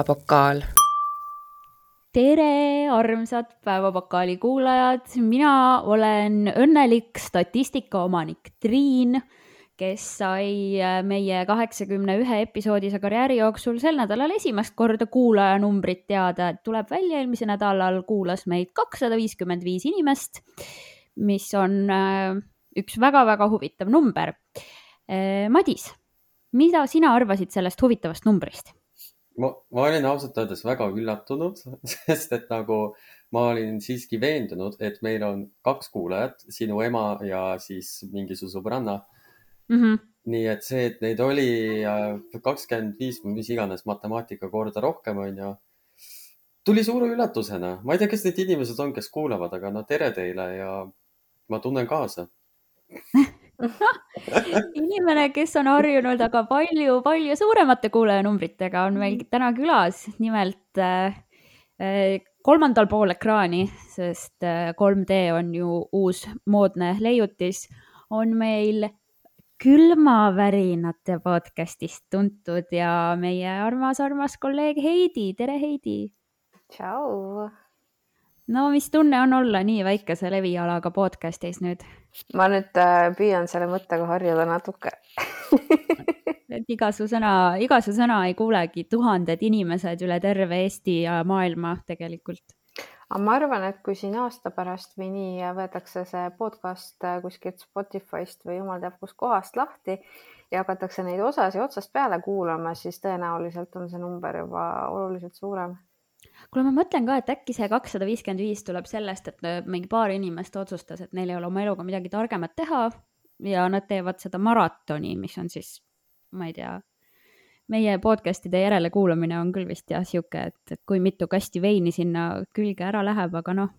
päevapokaal. tere, armsad Päevapakaali kuulajad, mina olen õnnelik statistikaomanik Triin, kes sai äh, meie kaheksakümne ühe episoodise karjääri jooksul sel nädalal esimest korda kuulajanumbrit teada, et tuleb välja, eelmisel nädalal kuulas meid kakssada viiskümmend viis inimest, mis on äh, üks väga-väga huvitav number. Äh, Madis, mida sina arvasid sellest huvitavast numbrist? Ma, ma olin ausalt öeldes väga üllatunud, sest et nagu ma olin siiski veendunud, et meil on kaks kuulajat, sinu ema ja siis mingi su sõbranna mm. -hmm. nii et see, et neid oli kakskümmend viis või mis iganes matemaatika korda rohkem, onju, tuli suure üllatusena. ma ei tea, kes need inimesed on, kes kuulavad, aga no tere teile ja ma tunnen kaasa inimene, kes on harjunud aga palju-palju suuremate kuulajanumbritega, on meil täna külas, nimelt äh, äh kolmandal pool ekraani, sest äh, 3D on ju uus moodne leiutis, on meil külmavärinate podcastist tuntud ja meie armas-armas kolleeg Heidi, tere Heidi. tšau no mis tunne on olla nii väikese levialaga podcast'is nüüd? ma nüüd äh, püüan selle mõttega harjuda natuke et iga su sõna, iga su sõna ei kuulegi tuhanded inimesed üle terve Eesti ja maailma tegelikult. aga ma arvan, et kui siin aasta pärast või nii võetakse see podcast äh, kuskilt Spotify'st või jumal teab kuskohast lahti ja hakatakse neid osasid otsast peale kuulama, siis tõenäoliselt on see number juba oluliselt suurem kuule, ma mõtlen ka, et äkki see kakssada viiskümmend viis tuleb sellest, et äh, mingi paar inimest otsustas, et neil ei ole oma eluga midagi targemat teha ja nad teevad seda maratoni, mis on siis, ma ei tea, meie podcast'ide järelekuulamine on küll vist jah, sihuke, et, et kui mitu kasti veini sinna külge ära läheb, aga noh.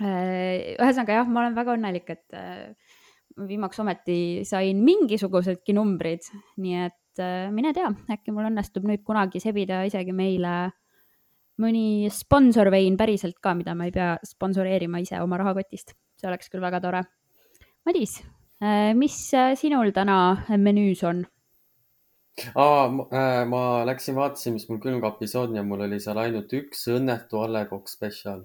Äh, ühesõnaga jah, ma olen väga õnnelik, et äh, viimaks ometi sain mingisugusedki numbrid, nii et mine tea, äkki mul õnnestub nüüd kunagi sebida isegi meile mõni sponsorvein päriselt ka, mida ma ei pea sponsoreerima ise oma rahakotist, see oleks küll väga tore. Madis, äh, mis äh, sinul täna menüüs on? Aa, äh, ma läksin, vaatasin, mis mul külmkapis on ja mul oli seal ainult üks õnnetu A Le Coq spetsial.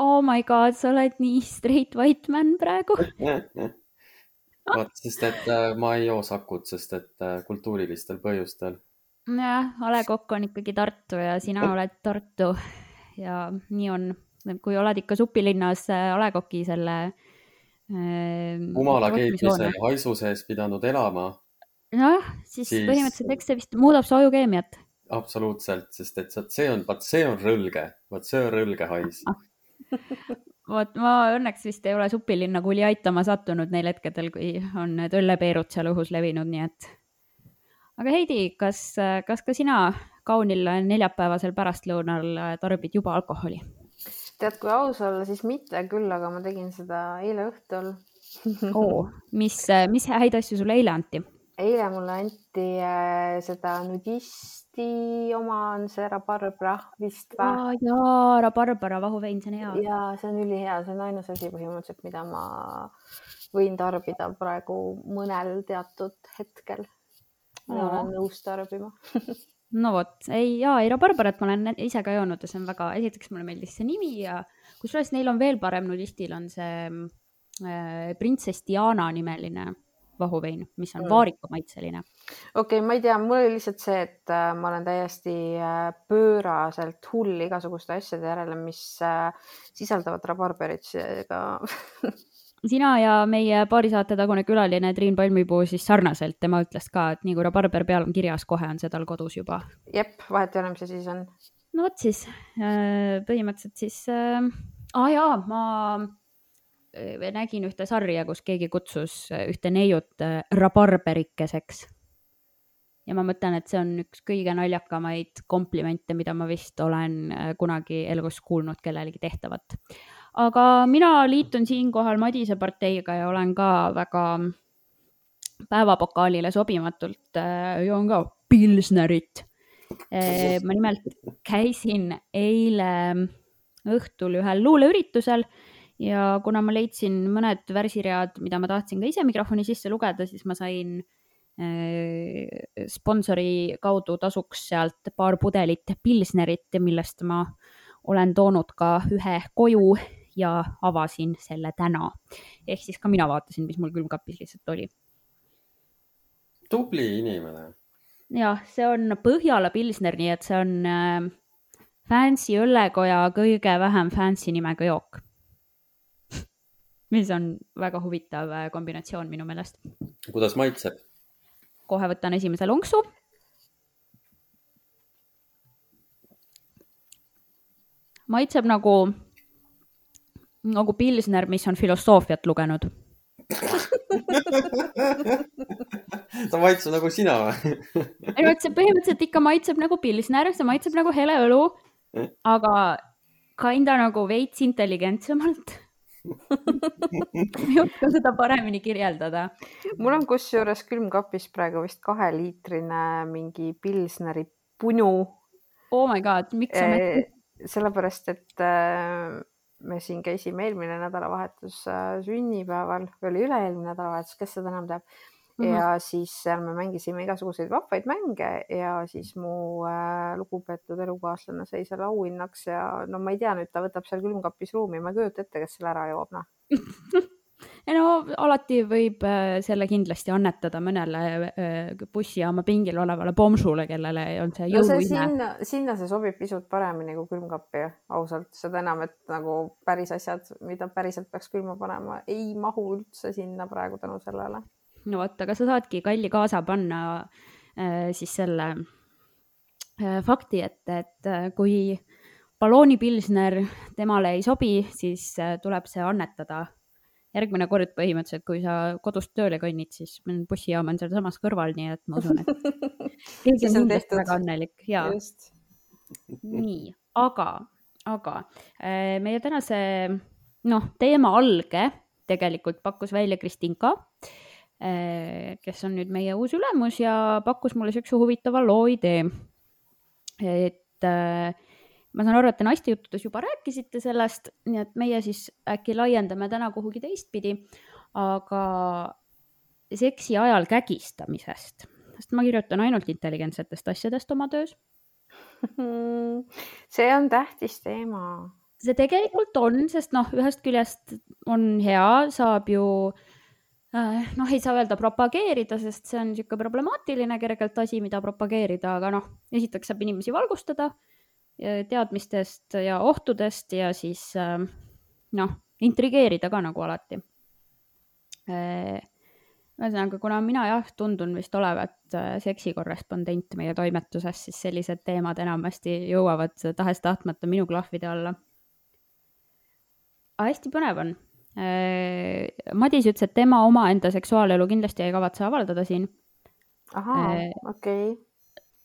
Oh my god, sa oled nii straight white man praegu vot, sest et ma ei joo Sakut, sest et kultuurilistel põhjustel jah, A Le Coq on ikkagi Tartu ja sina oled Tartu ja nii on, kui oled ikka supilinnas äh, A Le Coq'i selle äh,. humala keetmise haisu sees pidanud elama. noh, siis, põhimõtteliselt eks see vist muudab su ajukeemiat. absoluutselt, sest et see on, vot see on rõlge, vot see on rõlge hais vot ma õnneks vist ei ole supilinna kuli aitama sattunud neil hetkedel, kui on need õllepeerud seal õhus levinud, nii et aga Heidi, kas, kas ka sina kaunil neljapäevasel pärastlõunal tarbid juba alkoholi? tead, kui aus olla, siis mitte küll, aga ma tegin seda eile õhtul oo, mis, mis häid asju sulle eile anti? eile mulle anti äh, seda nudisti oma, on see rabarbra vist või? jaa, rabarbara vahuvein, see on hea. ja see on ülihea, see on ainus asi põhimõtteliselt, mida ma võin tarbida praegu mõnel teatud hetkel ma olen nõus tarbima no vot, ei ja ei rabarbarat ma olen ise ka joonud ja see on väga, esiteks mulle meeldis see nimi ja kusjuures neil on veel parem nudistil on see äh, printsess Diana nimeline vahuvein, mis on mm. vaarikumaitseline. okei okay,, ma ei tea, mul oli lihtsalt see, et äh, ma olen täiesti äh, pööraselt hull igasuguste asjade järele, mis äh, sisaldavad rabarberit, seega sina ja meie paari saate tagune külaline Triin Palmipuu siis sarnaselt, tema ütles ka, et nii kui rabarber peal on kirjas, kohe on see tal kodus juba. jep, vahet ei ole, mis see siis on. no vot siis, äh, põhimõtteliselt siis äh,, aa ah, jaa, ma äh, nägin ühte sarja, kus keegi kutsus äh, ühte neiut rabarberikeseks. ja ma mõtlen, et see on üks kõige naljakamaid komplimente, mida ma vist olen kunagi elus kuulnud kellelegi tehtavat aga mina liitun siinkohal Madise parteiga ja olen ka väga päevapokaalile sobimatult, äh, joon ka pilsnerit. Äh, ma nimelt käisin eile õhtul ühel luuleüritusel ja kuna ma leidsin mõned värsiread, mida ma tahtsin ka ise mikrofoni sisse lugeda, siis ma sain sponsori kaudu tasuks sealt paar pudelit Pilsnerit, millest ma olen toonud ka ühe koju ja avasin selle täna. ehk siis ka mina vaatasin, mis mul külmkapis lihtsalt oli. tubli inimene. jah, see on Põhjala Pilsner, nii et see on äh, fancy õllekoja kõige vähem fancy nimega jook mis on väga huvitav äh, kombinatsioon minu meelest. kuidas maitseb? kohe võtan esimese lonksu. maitseb nagu, nagu pilsner, mis on filosoofiat lugenud ta maitseb nagu sina või? ei no, et see põhimõtteliselt ikka maitseb nagu pilsner, see maitseb nagu hele õlu, aga kinda nagu veits intelligentsemalt ei oska seda paremini kirjeldada. mul on kusjuures külmkapis praegu vist kaheliitrine mingi Pilsneri punu. Oh my god, miks sa mõtled? sellepärast, et äh, me siin käisime eelmine nädalavahetus äh, sünnipäeval või oli üle-eelmine nädalavahetus, kes seda enam teab Mm -hmm. ja siis seal me mängisime igasuguseid vahvaid mänge ja siis mu äh, lugupeetud elukaaslane sai selle auhinnaks ja no ma ei tea, nüüd ta võtab seal külmkapis ruumi, ma ei kujuta ette, kes selle ära joob, noh ei no alati võib äh, selle kindlasti annetada mõnele äh, bussijaama pingil olevale pomsule, kellele on see jõuluhinne no. sinna, sinna see sobib pisut paremini kui külmkappi, ausalt, seda enam, et nagu päris asjad, mida päriselt peaks külma panema, ei mahu üldse sinna praegu tänu sellele no vot, aga sa saadki kalli kaasa panna äh, siis selle fakti, et, et kui balloonipilsner temale ei sobi, siis tuleb see annetada järgmine kord põhimõtteliselt, kui sa kodust tööle kõnnid, siis bussijaam on sealsamas kõrval, nii et ma usun, et keegi on kindlasti väga õnnelik ja. nii, aga, aga äh, meie tänase noh, teema alge tegelikult pakkus välja Kristinka äh, kes on nüüd meie uus ülemus ja pakkus mulle niisuguse huvitava loo idee. et äh, ma saan aru, et te naistejuttudes juba rääkisite sellest, nii et meie siis äkki laiendame täna kuhugi teistpidi, aga seksi ajal kägistamisest, sest ma kirjutan ainult intelligentsetest asjadest oma töös. See on tähtis teema. see tegelikult on, sest noh, ühest küljest on hea, saab ju Äh, noh, ei saa öelda propageerida, sest see on niisugune problemaatiline kergelt asi, mida propageerida, aga noh, esiteks saab inimesi valgustada teadmistest ja ohtudest ja siis ähm, noh, intrigeerida ka nagu alati. Äh, ühesõnaga, kuna mina jah, tundun vist olevat äh, seksikorrespondent meie toimetuses, siis sellised teemad enamasti jõuavad tahes-tahtmata minu klahvide alla. hästi põnev on Äh, Madis ütles, et tema omaenda seksuaalelu kindlasti ei kavatse avaldada siin. ahaa, äh, okei okay.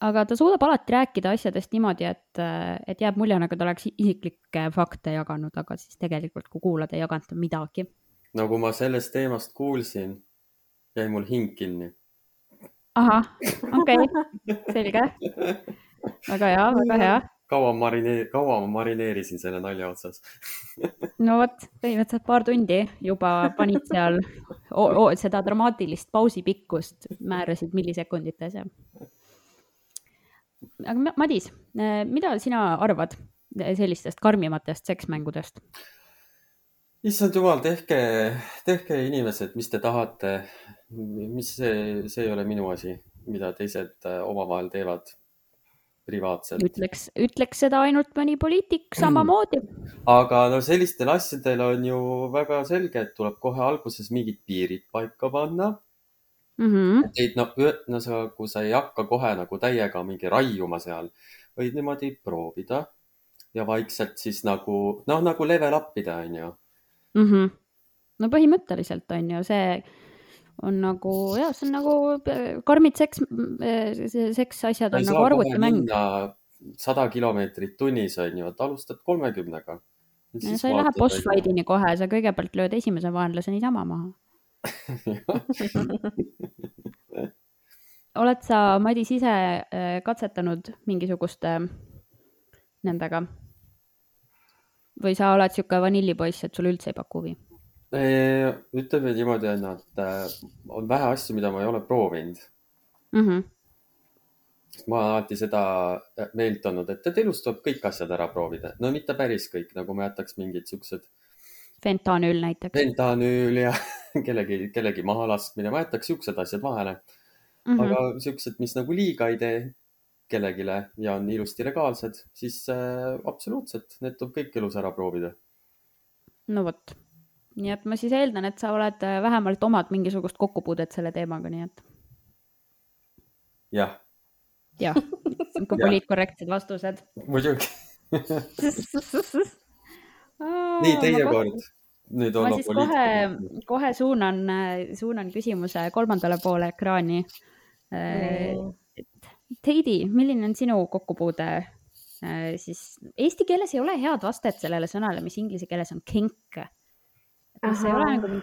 Aga ta suudab alati rääkida asjadest niimoodi, et, et jääb mulje, nagu ta oleks isiklikke fakte jaganud, aga siis tegelikult, kui kuulad, ei jaganud ta midagi. nagu ma sellest teemast kuulsin, jäi mul hing kinni. ahah, okei okay., selge. väga hea, väga hea kaua marineer-, kaua ma marineerisin selle nalja otsas no vot, põhimõtteliselt paar tundi juba panid seal seda dramaatilist pausi pikkust, määrasid millisekundites ja. Aga Madis, mida sina arvad sellistest karmimatest seksmängudest? issand jumal, tehke, tehke inimesed, mis te tahate. mis see, see ei ole minu asi, mida teised omavahel teevad privaatselt. ütleks, ütleks seda ainult mõni poliitik samamoodi. aga no sellistel asjadel on ju väga selge, et tuleb kohe alguses mingid piirid paika panna mm. -hmm. et noh, no sa, kui sa ei hakka kohe nagu täiega mingi raiuma seal, võid niimoodi proovida ja vaikselt siis nagu noh, nagu level up ida, onju. Mhm. no põhimõtteliselt on ju see on nagu jah, see on nagu karmid seks, äh, seksasjad on nagu arvutimäng. sada kilomeetrit tunnis on ju, et alustad kolmekümnega. sa ei lähe boss fight'ini kohe, sa kõigepealt lööd esimese vaenlase niisama maha oled sa, Madis, ise äh, katsetanud mingisuguste nendega? või sa oled niisugune vanillipoiss, et sulle üldse ei paku huvi? ütleme niimoodi, on, et äh, on vähe asju, mida ma ei ole proovinud, mm. -hmm. ma olen alati seda meelt olnud, et, et elus tuleb kõik asjad ära proovida, no mitte päris kõik, nagu ma jätaks mingid siuksed. Fentanüül näiteks. fentanüül ja kellegi, kellegi mahalaskmine, ma jätaks siuksed asjad vahele mm. -hmm. aga siuksed, mis nagu liiga ei tee kellelegi ja on ilusti legaalsed, siis äh, absoluutselt, need tuleb kõik elus ära proovida. no vot, nii et ma siis eeldan, et sa oled äh, vähemalt omad mingisugust kokkupuudet selle teemaga, nii et. jah. jah, sihuke poliitkorrektsed vastused. muidugi nii, teie kord. Nüüd ma siis kohe, kohe suunan, suunan küsimuse kolmandale poole ekraani. Mm.. Heidi, milline on sinu kokkupuude äh, siis, eesti keeles ei ole head vastet sellele sõnale, mis inglise keeles on kink. kas ei ole nagu,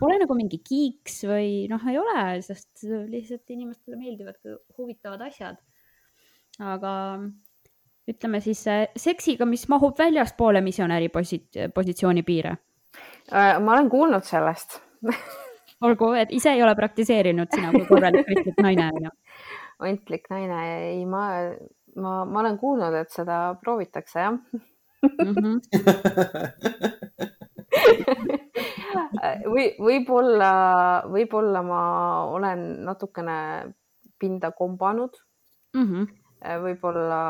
pole nagu mingi kiiks või noh, ei ole, sest lihtsalt inimestele meeldivad huvitavad asjad. aga ütleme siis seksiga, mis mahub väljaspoole misjonäri posi-, positsiooni piire Äh, ma olen kuulnud sellest olgu, et ise ei ole praktiseerinud sina kui korralik kristlik naine on ju? ontlik naine, ei, ma, ma, ma olen kuulnud, et seda proovitakse jah mm -hmm. või võib-olla, võib-olla ma olen natukene pinda kombanud mm. -hmm Äh, võib-olla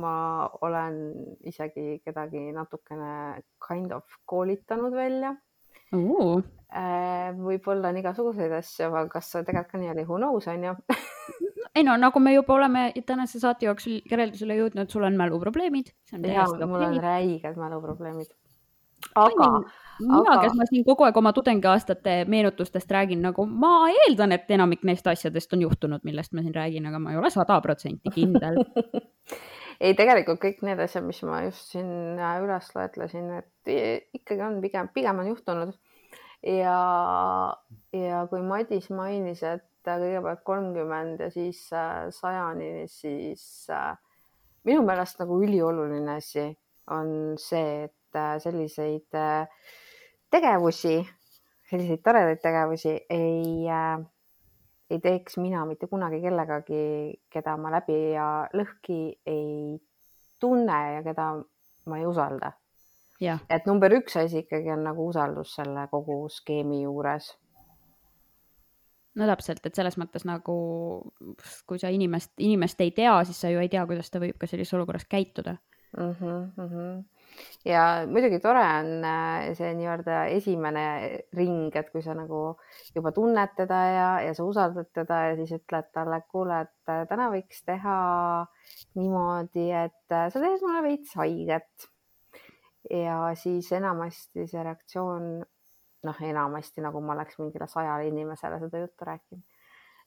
ma olen isegi kedagi natukene kind of koolitanud välja. Uh.. võib-olla on igasuguseid asju, aga kas tegelikult ka nii oli, who knows on ju? Ei no nagu me juba oleme tänase saate jooksul järeldusele jõudnud, sul on mäluprobleemid. ja, mul on räiged mäluprobleemid. Aga, mina aga..., kes ma siin kogu aeg oma tudengiaastate meenutustest räägin, nagu ma eeldan, et enamik neist asjadest on juhtunud, millest ma siin räägin, aga ma ei ole sada protsenti kindel ei, tegelikult kõik need asjad, mis ma just siin äh, üles loetlesin, et ikkagi on pigem, pigem on juhtunud. ja, ja kui Madis mainis, et kõigepealt kolmkümmend ja siis äh, sajani, siis äh, minu meelest nagu ülioluline asi on see, et Äh, selliseid äh, tegevusi, selliseid toredaid tegevusi ei, äh, ei teeks mina mitte kunagi kellegagi, keda ma läbi ja lõhki ei tunne ja keda ma ei usalda. et number üks asi ikkagi on nagu usaldus selle kogu skeemi juures no täpselt, et selles mõttes nagu, kui sa inimest, inimest ei tea, siis sa ju ei tea, kuidas ta võib ka sellises olukorras käituda mm. -hmm, mm -hmm ja muidugi tore on äh, see nii-öelda esimene ring, et kui sa nagu juba tunned teda ja, ja sa usaldad teda ja siis ütled talle, kuule, et äh, täna võiks teha niimoodi, et äh, sa teed mulle veits haiget. ja siis enamasti see reaktsioon, noh, enamasti nagu ma oleks mingile sajale inimesele seda juttu rääkinud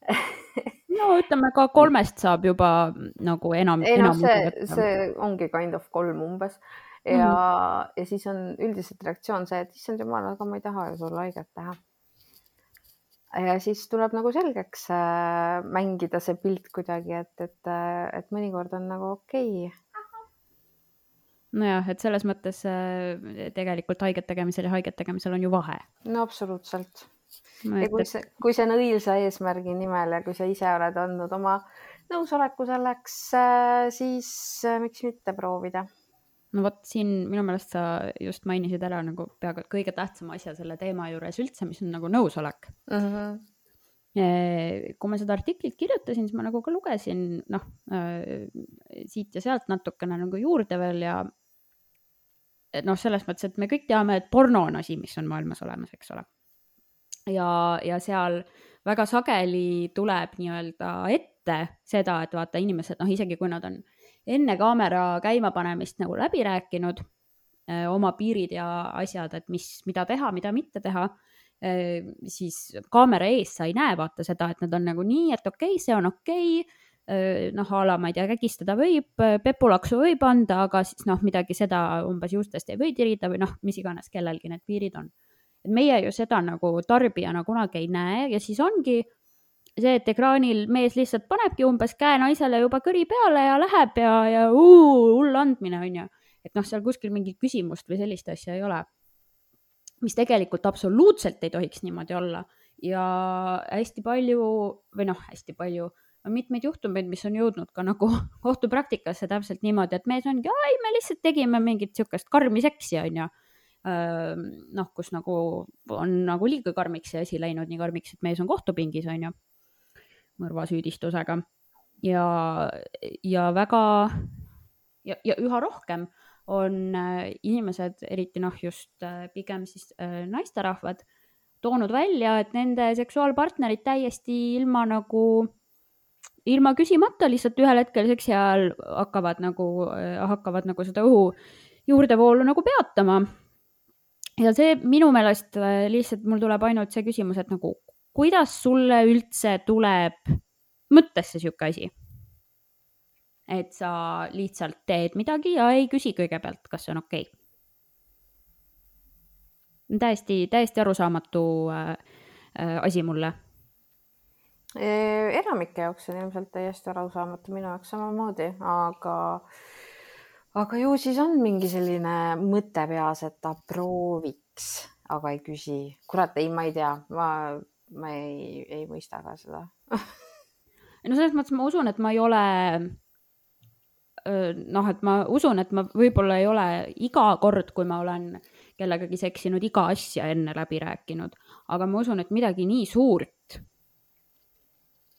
no ütleme ka kolmest saab juba nagu enam. ei noh, see, see ongi kind of kolm umbes ja mm, -hmm. ja siis on üldiselt reaktsioon see, et issand jumal, aga ma ei taha ju sulle haiget teha. ja siis tuleb nagu selgeks äh, mängida see pilt kuidagi, et, et, äh, et mõnikord on nagu okei okay. nojah, et selles mõttes äh, tegelikult haiget tegemisel ja haiget tegemisel on ju vahe. no absoluutselt ja kui see, kui see on õilsa eesmärgi nimel ja kui sa ise oled andnud oma nõusoleku selleks, siis miks mitte proovida no vot siin minu meelest sa just mainisid ära nagu peaaegu kõige tähtsama asja selle teema juures üldse, mis on nagu nõusolek uh. -huh. kui ma seda artiklit kirjutasin, siis ma nagu ka lugesin noh äh, siit ja sealt natukene nagu juurde veel ja noh, selles mõttes, et me kõik teame, et porno on asi, mis on maailmas olemas, eks ole. ja, ja seal väga sageli tuleb nii-öelda ette seda, et vaata, inimesed noh, isegi kui nad on äh, enne kaamera käimapanemist nagu läbi rääkinud oma piirid ja asjad, et mis, mida teha, mida mitte teha, siis kaamera ees sa ei näe vaata seda, et nad on nagu nii, et okei okay,, see on okei okay, noh, a la ma ei tea, kägistada võib, pepulaksu võib anda, aga siis noh, midagi seda umbes juustest ei või tirida või noh, mis iganes kellelgi need piirid on. et meie ju seda nagu tarbijana kunagi ei näe ja siis ongi see, et ekraanil mees lihtsalt panebki umbes käe naisele juba kõri peale ja läheb ja, ja hull andmine on ju. et noh, seal kuskil mingit küsimust või sellist asja ei ole. mis tegelikult absoluutselt ei tohiks niimoodi olla ja hästi palju või noh, hästi palju on mitmeid juhtumeid, mis on jõudnud ka nagu kohtupraktikasse täpselt niimoodi, et mees ongi, ai, me lihtsalt tegime mingit niisugust karmi seksi, onju. noh, kus nagu on nagu liiga karmiks see asi läinud, nii karmiks, et mees on kohtupingis, onju, mõrvasüüdistusega ja, ja väga ja, ja üha rohkem on äh, inimesed, eriti noh, just äh, pigem siis äh, naisterahvad, toonud välja, et nende seksuaalpartnerid täiesti ilma nagu, ilma küsimata lihtsalt ühel hetkel seksi ajal hakkavad nagu, hakkavad nagu seda õhu juurdevoolu nagu peatama. ja see minu meelest lihtsalt mul tuleb ainult see küsimus, et nagu kuidas sulle üldse tuleb mõttesse sihuke asi et sa lihtsalt teed midagi ja ei küsi kõigepealt, kas see on okei okay.. täiesti, täiesti arusaamatu äh, äh, asi mulle. enamike jaoks on ilmselt täiesti arusaamatu, minu jaoks samamoodi, aga, aga ju siis on mingi selline mõte peas, et ta prooviks, aga ei küsi. kurat, ei, ma ei tea, ma, ma ei, ei mõista ka seda no selles mõttes ma usun, et ma ei ole noh, et ma usun, et ma võib-olla ei ole iga kord, kui ma olen kellegagi seksinud, iga asja enne läbi rääkinud, aga ma usun, et midagi nii suurt,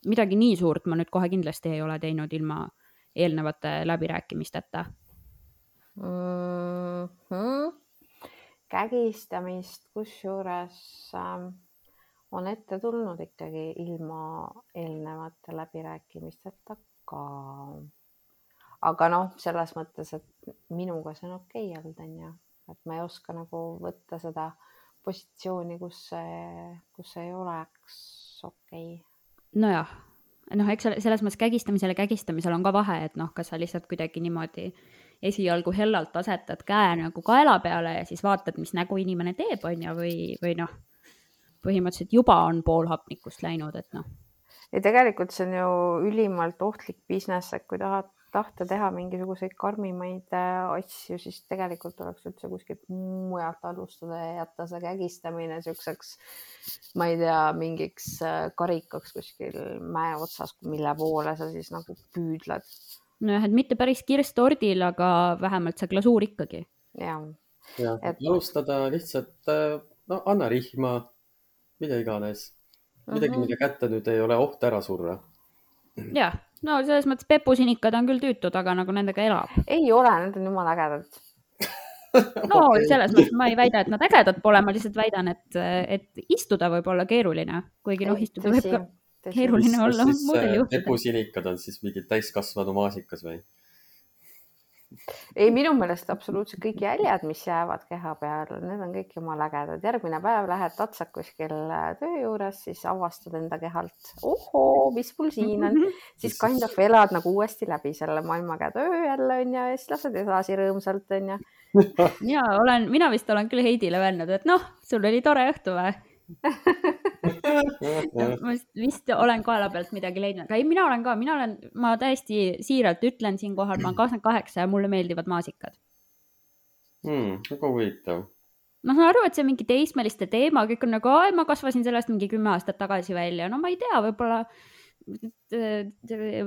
midagi nii suurt ma nüüd kohe kindlasti ei ole teinud ilma eelnevate läbirääkimisteta mm. -hmm. kägistamist, kusjuures äh, on ette tulnud ikkagi ilma eelnevate läbirääkimisteta ka. Aga noh, selles mõttes, et minuga see on okei okay olnud, onju, et ma ei oska nagu võtta seda positsiooni, kus see, kus ei oleks okei. Okay.. nojah, noh, eks selles mõttes kägistamisel ja kägistamisel on ka vahe, et noh, kas sa lihtsalt kuidagi niimoodi esialgu hellalt asetad käe nagu kaela peale ja siis vaatad, mis nägu inimene teeb, on ju, või, või noh, põhimõtteliselt juba on pool hapnikust läinud, et noh. ja tegelikult see on ju ülimalt ohtlik business, et kui tahad tahta teha mingisuguseid karmimaid äh, asju, siis tegelikult tuleks üldse kuskilt mujalt alustada ja jätta see kägistamine siukseks, ma ei tea, mingiks äh, karikaks kuskil mäe otsas, mille poole sa siis nagu püüdled. nojah, et mitte päris kirstordil, aga vähemalt see glasuur ikkagi. jah. jah et..., alustada lihtsalt, äh, no anna rihma, mida iganes, midagi mm, -hmm. mille kätte nüüd ei ole oht ära surra. jah no selles mõttes pepusinikad on küll tüütud, aga nagu nendega elab. ei ole, need on jumala ägedad no okay. selles mõttes ma ei väida, et nad ägedad pole, ma lihtsalt väidan, et, et istuda võib olla keeruline, kuigi noh, istuda võib ka keeruline olla muudel juhtudel. pepusinikad on siis mingid täiskasvanu maasikas või? Ei, minu meelest absoluutselt kõik jäljed, mis jäävad keha peale, need on kõik jumala ägedad. järgmine päev lähed tatsad kuskil äh, töö juures, siis avastad enda kehalt, ohoo, mis mul siin on, siis kind of elad nagu uuesti läbi selle maailmaga töö jälle onju ja siis lased edasi rõõmsalt onju. mina olen, mina vist olen küll Heidile öelnud, et noh, sul oli tore õhtu või ma vist olen kaela pealt midagi leidnud, aga ei, mina olen ka, mina olen, ma täiesti siiralt ütlen siinkohal, ma olen kakskümmend kaheksa ja mulle meeldivad maasikad hmm,. väga huvitav. ma saan aru, et see on mingi teismeliste teema, kõik on nagu, ma kasvasin sellest mingi kümme aastat tagasi välja, no ma ei tea, võib-olla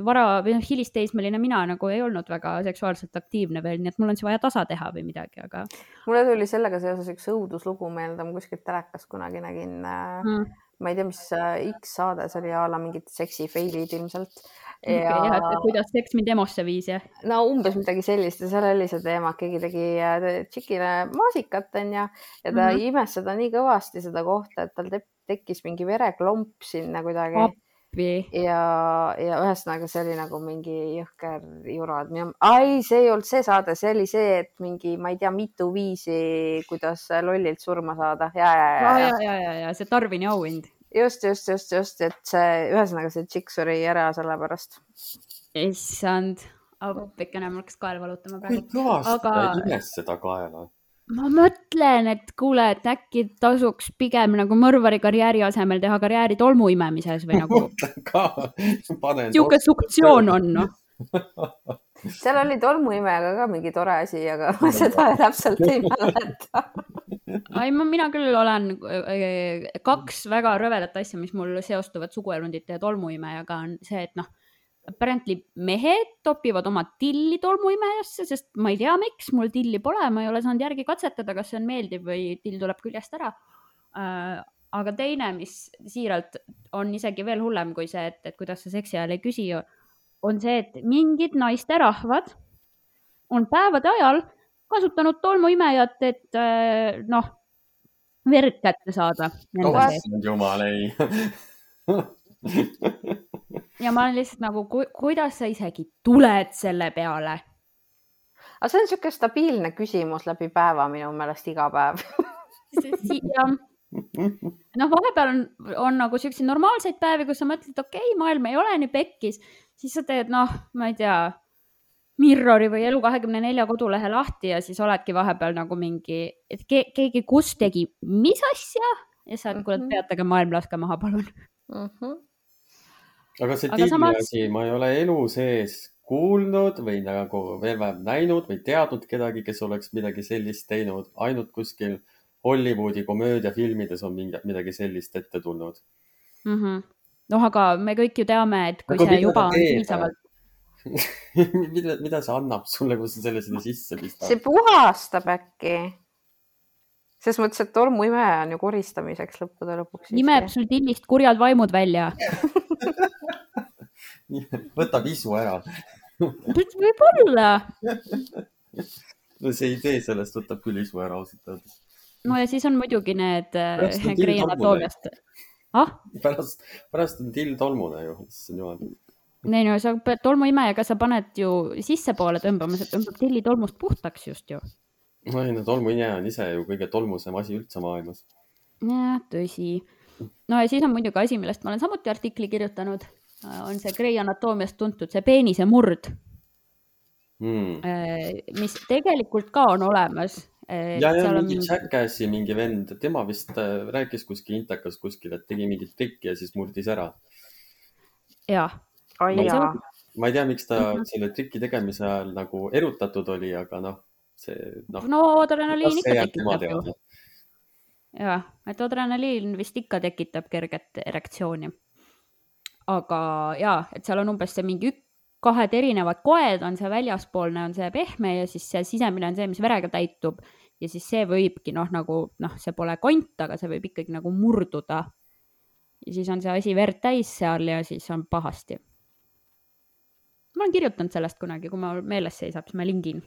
vara või noh, hilisteismeline mina nagu ei olnud väga seksuaalselt aktiivne veel, nii et mul on siis vaja tasa teha või midagi, aga. mulle tuli sellega seoses üks õuduslugu meelde, ma kuskilt telekast kunagi nägin mm., ma ei tea, mis äh, X saade see oli a la mingid seksifailid ilmselt. Ja... Okay, jah, kuidas seks mind emosse viis, jah? no umbes midagi sellist ja seal oli see teema, et keegi tegi äh, tšikile maasikat, onju, ja ta mm -hmm. imes seda nii kõvasti, seda kohta, et tal tekkis mingi vereklomp sinna kuidagi appi. ja, ja ühesõnaga see oli nagu mingi jõhker jura, et mina, ai, see ei olnud see saade, see oli see, et mingi, ma ei tea, mitu viisi, kuidas lollilt surma saada ja, ja, ja, ja, ja, ja, ja see Tarvini auhind. just, just, just, just, et see, ühesõnaga see tšikk suri ära sellepärast. issand, appikene, mul hakkas kael valutama praegu. kui kõvasti aga... ta imes seda kaela ma mõtlen, et kuule, et äkki tasuks pigem nagu mõrvari karjääri asemel teha karjääri tolmu imemises või nagu. sihuke suktsioon on noh seal oli tolmuimejaga ka mingi tore asi, aga ma seda täpselt ei mäleta. ei, ma, mina küll olen äh, kaks väga rõvedat asja, mis mul seostuvad suguelundite ja tolmuimejaga on see, et noh, apparently mehed topivad oma tilli tolmuimejasse, sest ma ei tea, miks mul tilli pole, ma ei ole saanud järgi katsetada, kas see on meeldiv või till tuleb küljest ära äh, aga teine, mis siiralt on isegi veel hullem kui see, et, et kuidas sa seksi ajal ei küsi, on see, et mingid naisterahvad on päevade ajal kasutanud tolmuimejat, et äh, noh, verd kätte saada. oh, jumal ei ja ma olen lihtsalt nagu ku,, kuidas sa isegi tuled selle peale? aga see on niisugune stabiilne küsimus läbi päeva minu meelest iga päev jah noh, vahepeal on, on nagu siukseid normaalseid päevi, kus sa mõtled, okei okay,, maailm ei ole nii pekkis, siis sa teed, noh, ma ei tea, Mirrori või Elu24 kodulehe lahti ja siis oledki vahepeal nagu mingi, et ke keegi kus tegi mis asja ja sa oled, kuule, mhm. peatage maailm, laske maha, palun mm. -hmm. Aga see Tilli samas... asi, ma ei ole elu sees kuulnud või nagu veel vähem näinud või teadnud kedagi, kes oleks midagi sellist teinud, ainult kuskil Hollywoodi komöödiafilmides on mingi, midagi sellist ette tulnud mm. -hmm. noh, aga me kõik ju teame, et kui aga see juba on piisavalt mida, mida see annab sulle, kui sa selle sinna sisse pistad? see puhastab äkki. ses mõttes, et tolmuimeja on ju koristamiseks lõppude lõpuks. imeb sul tillist kurjad vaimud välja võtab isu ära võib-olla no see idee sellest võtab küll isu ära ausalt öeldes no ja siis on muidugi need Grey äh, Anatoomiast. ah? pärast, pärast on till tolmune ju, issand jumal. ei no sa pead tolmuimejaga, sa paned ju sissepoole tõmbama, see tõmbab tilli tolmust puhtaks just ju. no ei no tolmuimeja on ise ju kõige tolmusem asi üldse maailmas. jah, tõsi. no ja siis on muidugi asi, millest ma olen samuti artikli kirjutanud, on see Grey Anatoomiast tuntud, see peenise murd mm.. mis tegelikult ka on olemas ja, ja mingi on... Jackassi mingi vend, tema vist äh, rääkis kuskil Intekas kuskil, et tegi mingit trikki ja siis murdis ära. jah. ma ei tea, miks ta mm -hmm. selle triki tegemise ajal nagu erutatud oli, aga noh, see noh. no adrenaliin ikka tekitab ju. jah, et adrenaliin vist ikka tekitab kerget erektsiooni. Aga ja, et seal on umbes see mingi ük-, kahed erinevad koed on see väljaspoolne, on see pehme ja siis see sisemine on see, mis verega täitub ja siis see võibki noh, nagu noh, see pole kont, aga see võib ikkagi nagu murduda. ja siis on see asi verd täis seal ja siis on pahasti. ma olen kirjutanud sellest kunagi, kui mul meeles seisab, siis ma lingin,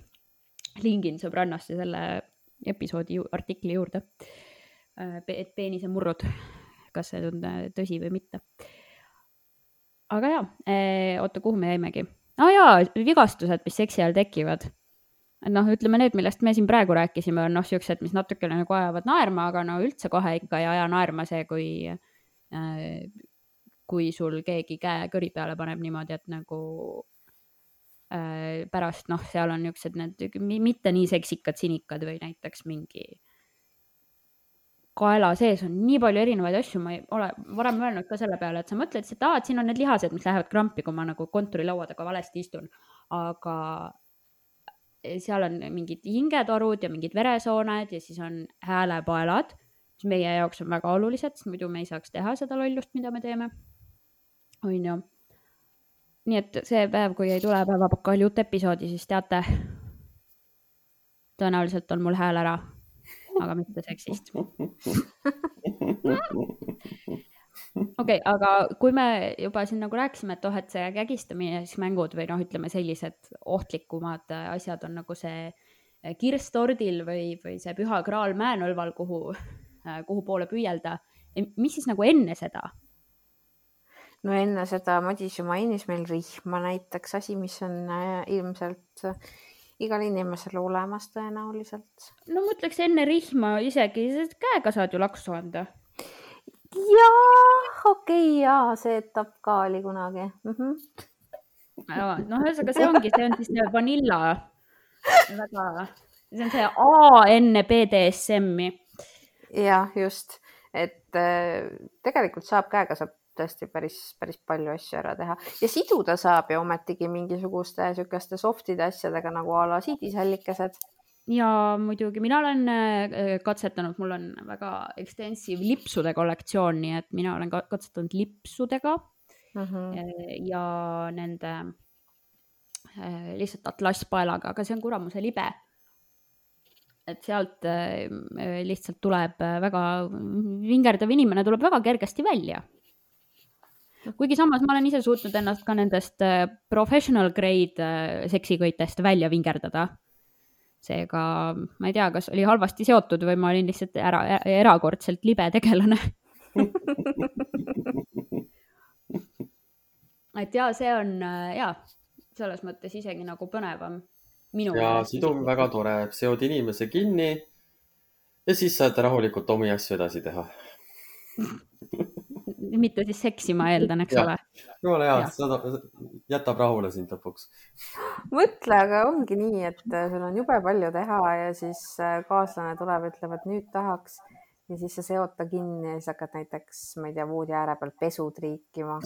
lingin sõbrannasse selle episoodi ju, artikli juurde. Äh, et peenise murrud, kas see on äh, tõsi või mitte. Aga jaa, äh, oota, kuhu me jäimegi? aa ah, jaa, vigastused, mis seksi ajal tekivad noh, ütleme need, millest me siin praegu rääkisime, on noh, siuksed, mis natukene nagu ajavad naerma, aga no üldse kohe ikka ei aja naerma see, kui äh,, kui sul keegi käe kõri peale paneb niimoodi, et nagu äh, pärast noh, seal on niisugused need mitte nii seksikad sinikad või näiteks mingi kaela sees on nii palju erinevaid asju, ma ei ole varem öelnud ka selle peale, et sa mõtled, et aa, et siin on need lihased, mis lähevad krampi, kui ma nagu kontorilaua taga valesti istun. aga seal on mingid hingetorud ja mingid veresooned ja siis on häälepaelad, mis meie jaoks on väga olulised, sest muidu me ei saaks teha seda lollust, mida me teeme. on ju. nii et see päev, kui ei tule päevapakaal uut episoodi, siis teate, tõenäoliselt on mul hääl ära, aga mitte seksist okei okay,, aga kui me juba siin nagu rääkisime, et oh, et see kägistamine, siis mängud või noh, ütleme sellised ohtlikumad asjad on nagu see eh, kirss tordil või, või see püha kraal mäenõlval, kuhu, kuhu poole püüelda. mis siis nagu enne seda? no enne seda Madis ju mainis meil rihma näiteks asi, mis on eh, ilmselt igal inimesel olemas tõenäoliselt. no ma ütleks enne rihma isegi, käega saad ju laksu anda jah, okei okay,, jaa, see etapp ka oli kunagi mm. -hmm. noh, ühesõnaga see ongi, see on siis see vanilla, väga, see on see A enne BDSM-i. jah, just, et äh, tegelikult saab käega, saab tõesti päris, päris palju asju ära teha ja siduda saab ju ometigi mingisuguste niisuguste soft'ide asjadega nagu a la siidisällikesed ja muidugi mina olen äh, katsetanud, mul on väga extensive lipsude kollektsioon, nii et mina olen katsetanud lipsudega mm -hmm. ja nende äh, lihtsalt atlasspaelaga, aga see on kuramuse libe. et sealt lihtsalt tuleb väga vingerdav inimene tuleb väga kergesti välja kuigi samas ma olen ise suutnud ennast ka nendest professional grade seksikõitest välja vingerdada. Seega ma ei tea, kas oli halvasti seotud või ma olin lihtsalt ära, erakordselt libe tegelane. Et ja see on ja selles mõttes isegi nagu põnevam. ja sidu on väga tore, seod inimese kinni ja siis saate rahulikult omi asju edasi teha mitte siis seksi, ma eeldan, eks ja. ole. jumala hea, seda jätab rahule sind lõpuks. mõtle, aga ongi nii, et äh, sul on jube palju teha ja siis äh, kaaslane tuleb, ütleb, et nüüd tahaks ja siis sa seod ta kinni ja siis hakkad näiteks, ma ei tea, voodi ääre peal pesu triikima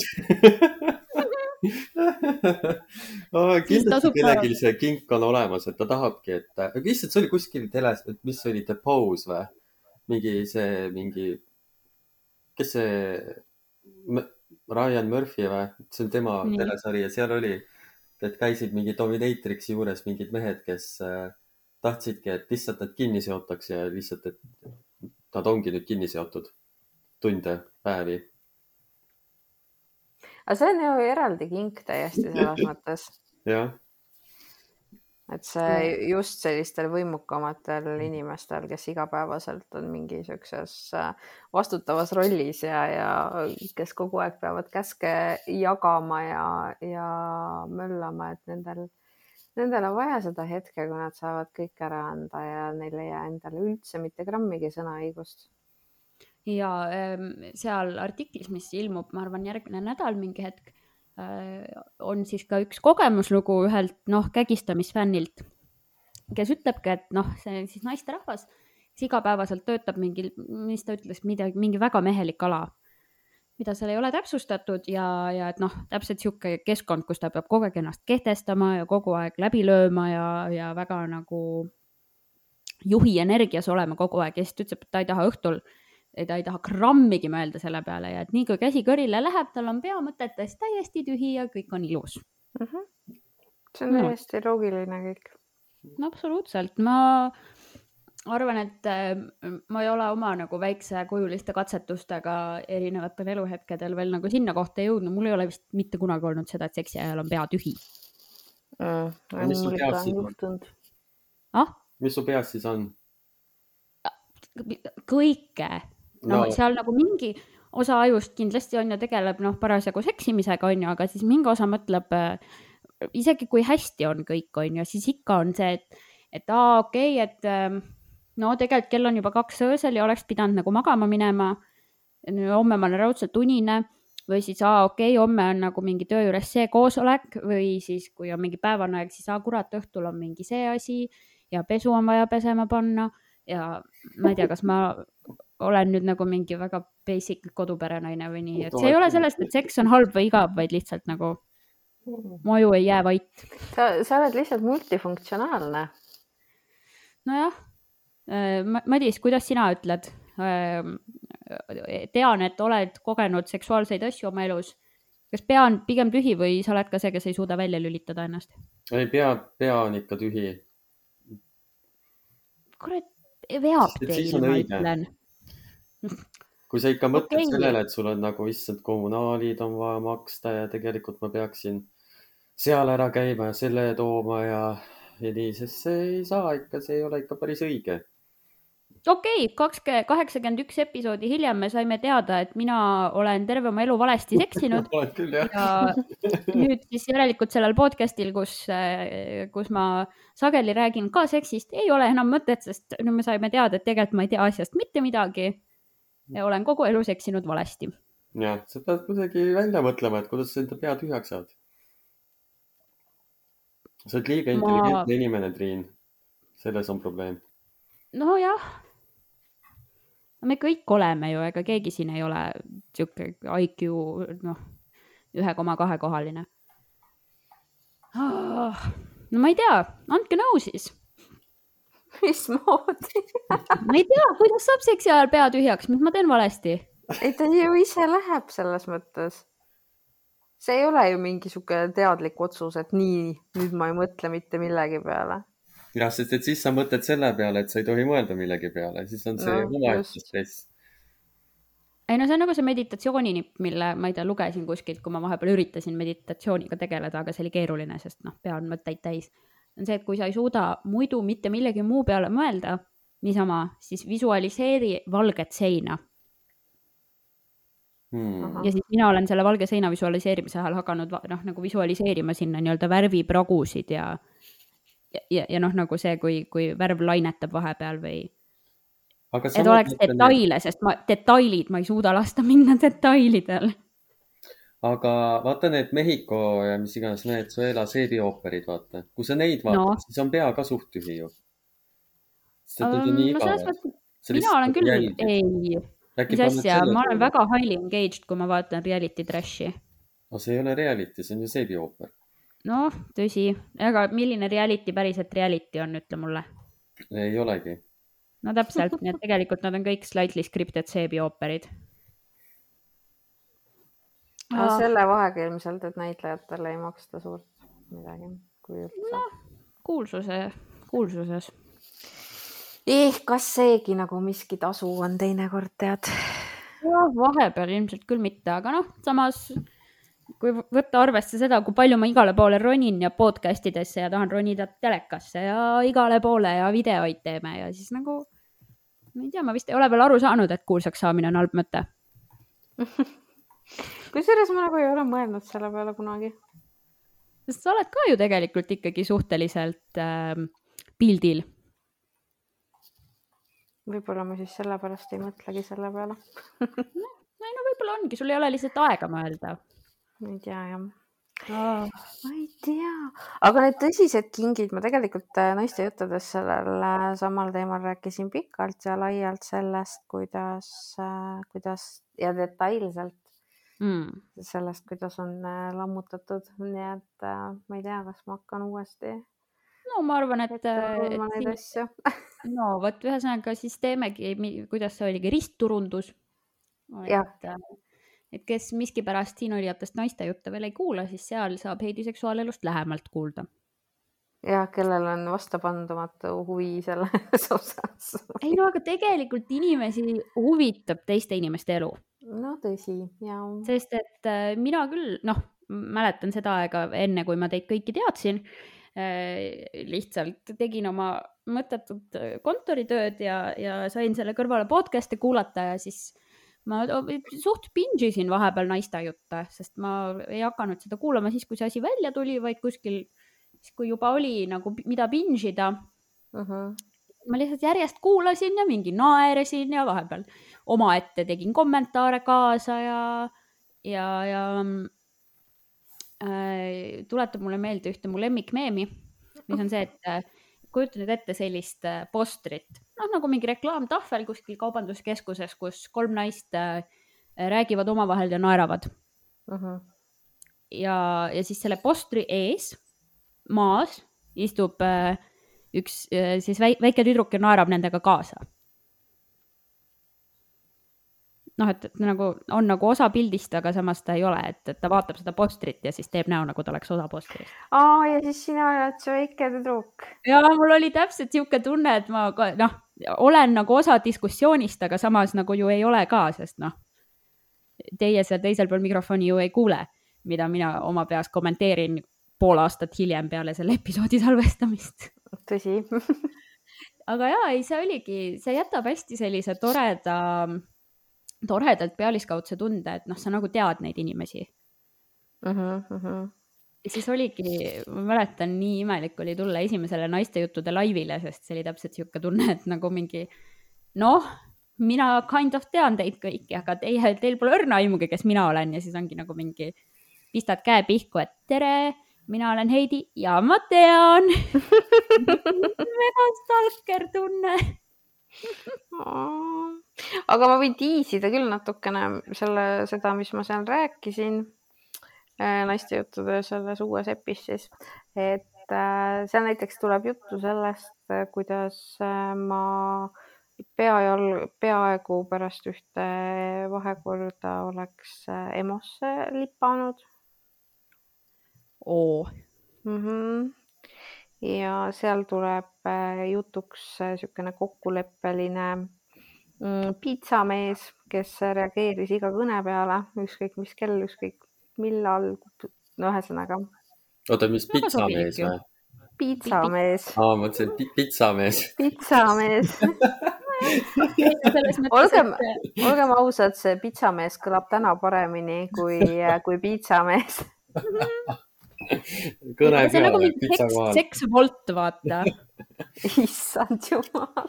oh, kindlasti kellelgi see kink on olemas, et ta tahabki, et, aga issand, see oli kuskil teles, et mis oli The Pose või? mingi see, mingi, kes see Ryan Murphy või, see on tema Nii. telesari ja seal oli, et käisid mingi Dominatrixi juures mingid mehed, kes äh, tahtsidki, et lihtsalt nad kinni seotakse ja lihtsalt, et nad ongi nüüd kinni seotud tunde, päevi. aga see on ju eraldi kink täiesti selles mõttes. jah et see just sellistel võimukamatel inimestel, kes igapäevaselt on mingi siukses äh, vastutavas rollis ja, ja kes kogu aeg peavad käske jagama ja, ja möllama, et nendel, nendel on vaja seda hetke, kui nad saavad kõik ära anda ja neil ei jää endale üldse mitte grammigi sõnaõigust. Ja ähm, seal artiklis, mis ilmub, ma arvan, järgmine nädal mingi hetk on siis ka üks kogemuslugu ühelt noh, kägistamisfännilt, kes ütlebki, et noh, see siis naisterahvas, kes igapäevaselt töötab mingil, mis ta ütles, midagi, mingi väga mehelik ala, mida seal ei ole täpsustatud ja, ja et noh, täpselt sihuke keskkond, kus ta peab kogu aeg ennast kehtestama ja kogu aeg läbi lööma ja, ja väga nagu juhi energias olema kogu aeg ja siis ta ütleb, et ta ei taha õhtul äh, ta ei taha grammigi mõelda selle peale ja et nii kui käsi kõrile läheb, tal on pea mõtetes täiesti tühi ja kõik on ilus mm. -hmm. see on täiesti no. loogiline kõik. no absoluutselt, ma arvan, et äh, ma ei ole oma nagu väiksekujuliste katsetustega erinevatel eluhetkedel veel nagu sinna kohta jõudnud, mul ei ole vist mitte kunagi olnud seda, et seksi ajal on pea tühi mm,. mis sul peas siis on? ah? mis su peas siis on? kõike no, no seal nagu mingi osa ajust kindlasti on ju, tegeleb noh, parasjagu seksimisega on ju, aga siis mingi osa mõtleb äh, isegi kui hästi on kõik, on ju, siis ikka on see, et, et aa, okei okay,, et äh, no tegelikult kell on juba kaks öösel ja oleks pidanud nagu magama minema. homme ma olen raudselt unine või siis aa, okei okay,, homme on nagu mingi töö juures see koosolek või siis, kui on mingi päevane aeg, siis aa, kurat, õhtul on mingi see asi ja pesu on vaja pesema panna ja ma ei tea, kas ma olen nüüd nagu mingi väga basic koduperenaine või nii, et see ei ole sellest, et seks on halb või igav, vaid lihtsalt nagu mu aju ei jää vait. sa, sa oled lihtsalt multifunktsionaalne. nojah, äh, Madis, kuidas sina ütled? Ähm, tean, et oled kogenud seksuaalseid asju oma elus. kas pea on pigem tühi või sa oled ka see, kes ei suuda välja lülitada ennast? ei, pea, pea on ikka tühi. kurat, veab teil, ma ütlen kui sa ikka mõtled okay. sellele, et sul on nagu issand, kommunaalid on vaja maksta ja tegelikult ma peaksin seal ära käima ja selle tooma ja, ja nii, sest see ei saa ikka, see ei ole ikka päris õige. okei okay,, kakskümmend, kaheksakümmend üks episoodi hiljem me saime teada, et mina olen terve oma elu valesti seksinud küll, ja nüüd siis järelikult sellel podcast'il, kus, kus ma sageli räägin ka seksist, ei ole enam mõtet, sest nüüd me saime teada, et tegelikult ma ei tea asjast mitte midagi olen kogu elu seksinud valesti. jah, sa pead kuidagi välja mõtlema, et kuidas sa enda pea tühjaks saad. sa oled liiga intelligentne ma... inimene, Triin. selles on probleem. nojah. me kõik oleme ju, ega keegi siin ei ole sihuke IQ, noh, ühe koma kahe kohaline. no ma ei tea, andke nõu siis. mismoodi ma ei tea, kuidas saab seksi ajal pea tühjaks, mis ma teen valesti? ei, ta ju ise läheb selles mõttes. see ei ole ju mingi sihuke teadlik otsus, et nii, nüüd ma ei mõtle mitte millegi peale jah, sest et siis sa mõtled selle peale, et sa ei tohi mõelda millegi peale, siis on see no, omaette stress. ei no see on nagu see meditatsiooninipp, mille ma ei tea, lugesin kuskilt, kui ma vahepeal üritasin meditatsiooniga tegeleda, aga see oli keeruline, sest noh, pea on mõtteid täis. On see, et kui sa ei suuda muidu mitte millegi muu peale mõelda, niisama, siis visualiseeri valget seina Hmm. ja siis mina olen selle valge seina visualiseerimise ajal hakanud noh, nagu visualiseerima sinna nii-öelda värvipragusid ja ja, ja, ja noh, nagu see, kui, kui värv lainetab vahepeal või. et oleks detaile, sest ma, detailid, ma ei suuda lasta minna detailidel. Aga vaata need Mehhiko ja mis iganes Venezuela seebiooperid, vaata, kui sa neid vaatad no., siis on pea ka suht tühi ju. et need on nii igavad. mina olen küll, ei, mis asja, ma olen väga highly engaged, kui ma vaatan reality trash'i. no see ei ole reality, see on ju seebiooper noh, tõsi, aga milline reality päriselt reality on, ütle mulle. ei olegi. no täpselt, nii et tegelikult nad on kõik slightly scripted seebiooperid. No selle vahega ilmselt, et näitlejatele ei maksta suurt midagi, kui üldse no,. kuulsuse, kuulsuses. eh, kas seegi nagu miski tasu on teinekord, tead? jah, vahepeal ilmselt küll mitte, aga noh, samas kui võtta arvesse seda, kui palju ma igale poole ronin ja podcast idesse ja tahan ronida telekasse ja igale poole ja videoid teeme ja siis nagu, ma ei tea, ma vist ei ole veel aru saanud, et kuulsaks saamine on halb mõte kusjuures ma nagu ei ole mõelnud selle peale kunagi. sest sa oled ka ju tegelikult ikkagi suhteliselt äh, pildil. võib-olla ma siis sellepärast ei mõtlegi selle peale. Ei no võib-olla ongi, sul ei ole lihtsalt aega mõelda. Ma ei tea jah. Oh.. ma ei tea, aga need tõsised kingid, ma tegelikult äh, naiste juttudes sellel äh, samal teemal rääkisin pikalt ja laialt sellest, kuidas, äh, kuidas ja detailselt mm. sellest, kuidas on lammutatud, nii et ma ei tea, kas ma hakkan uuesti. no ma arvan, et. neid asju no vot, ühesõnaga siis teemegi, kuidas see oligi, ristturundus. et et kes miskipärast siin olijatest naiste jutte veel ei kuula, siis seal saab Heidi seksuaalelust lähemalt kuulda. ja kellel on vastapandumatu huvi selles osas. ei no aga tegelikult inimesi huvitab teiste inimeste elu. No tõsi, jaa. sest et äh, mina küll, noh, mäletan seda aega enne, kui ma teid kõiki teadsin äh,, lihtsalt tegin oma mõttetut kontoritööd ja, ja sain selle kõrvale podcast'e kuulata ja siis äh, ma suht binge isin vahepeal naiste jutte, sest ma ei hakanud seda kuulama siis, kui see asi välja tuli, vaid kuskil, siis kui juba oli nagu, mida binge ida uh. -huh. ma lihtsalt järjest kuulasin ja mingi naerasin ja vahepeal omaette tegin kommentaare kaasa ja, ja, ja äh, tuletab mulle meelde ühte mu lemmikmeemi, mis on see, et äh, kujuta nüüd ette sellist äh, postrit, noh nagu mingi reklaamtahvel kuskil kaubanduskeskuses, kus kolm naist äh, räägivad omavahel ja naeravad uh. -huh. ja, ja siis selle postri ees maas istub äh, üks siis väike tüdruk ja naerab nendega kaasa noh, et, et nagu on nagu osa pildist, aga samas ta ei ole, et, et ta vaatab seda postrit ja siis teeb näo, nagu ta oleks osa postrist. aa, ja siis sina oled see väike tüdruk. ja mul oli täpselt niisugune tunne, et ma noh, olen nagu osa diskussioonist, aga samas nagu ju ei ole ka, sest noh, teie seal teisel pool mikrofoni ju ei kuule, mida mina oma peas kommenteerin pool aastat hiljem peale selle episoodi salvestamist. tõsi aga jaa, ei, see oligi, see jätab hästi sellise toreda toredalt pealiskaudse tunde, et noh, sa nagu tead neid inimesi uh. -huh, uh -huh. ja siis oligi, ma mäletan, nii imelik oli tulla esimesele naistejuttude laivile, sest see oli täpselt sihuke tunne, et nagu mingi noh, mina kind of tean teid kõiki, aga teie, teil pole õrna aimugi, kes mina olen ja siis ongi nagu mingi, pistad käe pihku, et tere, mina olen Heidi ja ma tean väga stalker tunne aga ma võin tiisida küll natukene selle, seda, mis ma seal rääkisin äh, naistejuttude selles uues epis siis, et äh, seal näiteks tuleb juttu sellest, kuidas ma peajalg, peaaegu pärast ühte vahekorda oleks EMO-sse lipanud. oo mm. -hmm. ja seal tuleb jutuks niisugune kokkuleppeline piitsamees, kes reageeris iga kõne peale, ükskõik mis kell, ükskõik millal, no ühesõnaga. oota, mis pitsamees või? piitsamees. aa, ma mõtlesin pitsamees. pitsamees olgem, olgem ausad, see pitsamees kõlab täna paremini kui, kui piitsamees kõne see on nagu peale, mingi pitsa seks, kohal. seksvolt, vaata issand jumal.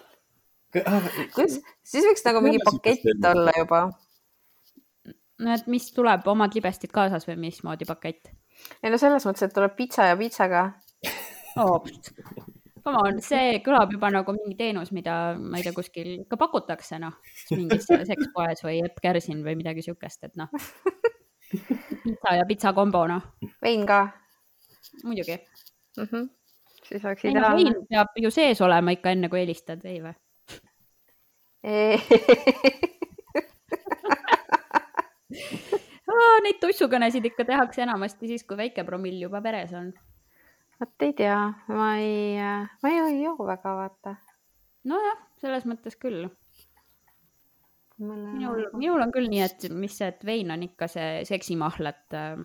Ah, kus, siis võiks nagu mingi pakett olla juba. no et mis tuleb, omad libestid kaasas või mismoodi pakett? ei no selles mõttes, et tuleb pitsa ja pitsaga oh,. Come on, see kõlab juba nagu mingi teenus, mida ma ei tea, kuskil ka pakutakse, noh, mingis sekspoes või Epp Kärsin või midagi siukest, et noh. pitsa ja pitsa kombo, noh. vein ka? muidugi mm. -hmm. siis oleks ideaalne. vein peab ju sees olema ikka enne, kui helistad, ei või? Neid tussukõnesid ikka tehakse enamasti siis, kui väike promill juba veres on. vot ei tea, ma ei, ma ei, ei joo väga, vaata. nojah, selles mõttes küll. Minul, minul on küll nii, et mis see, et vein on ikka see seksimahl, et, äh,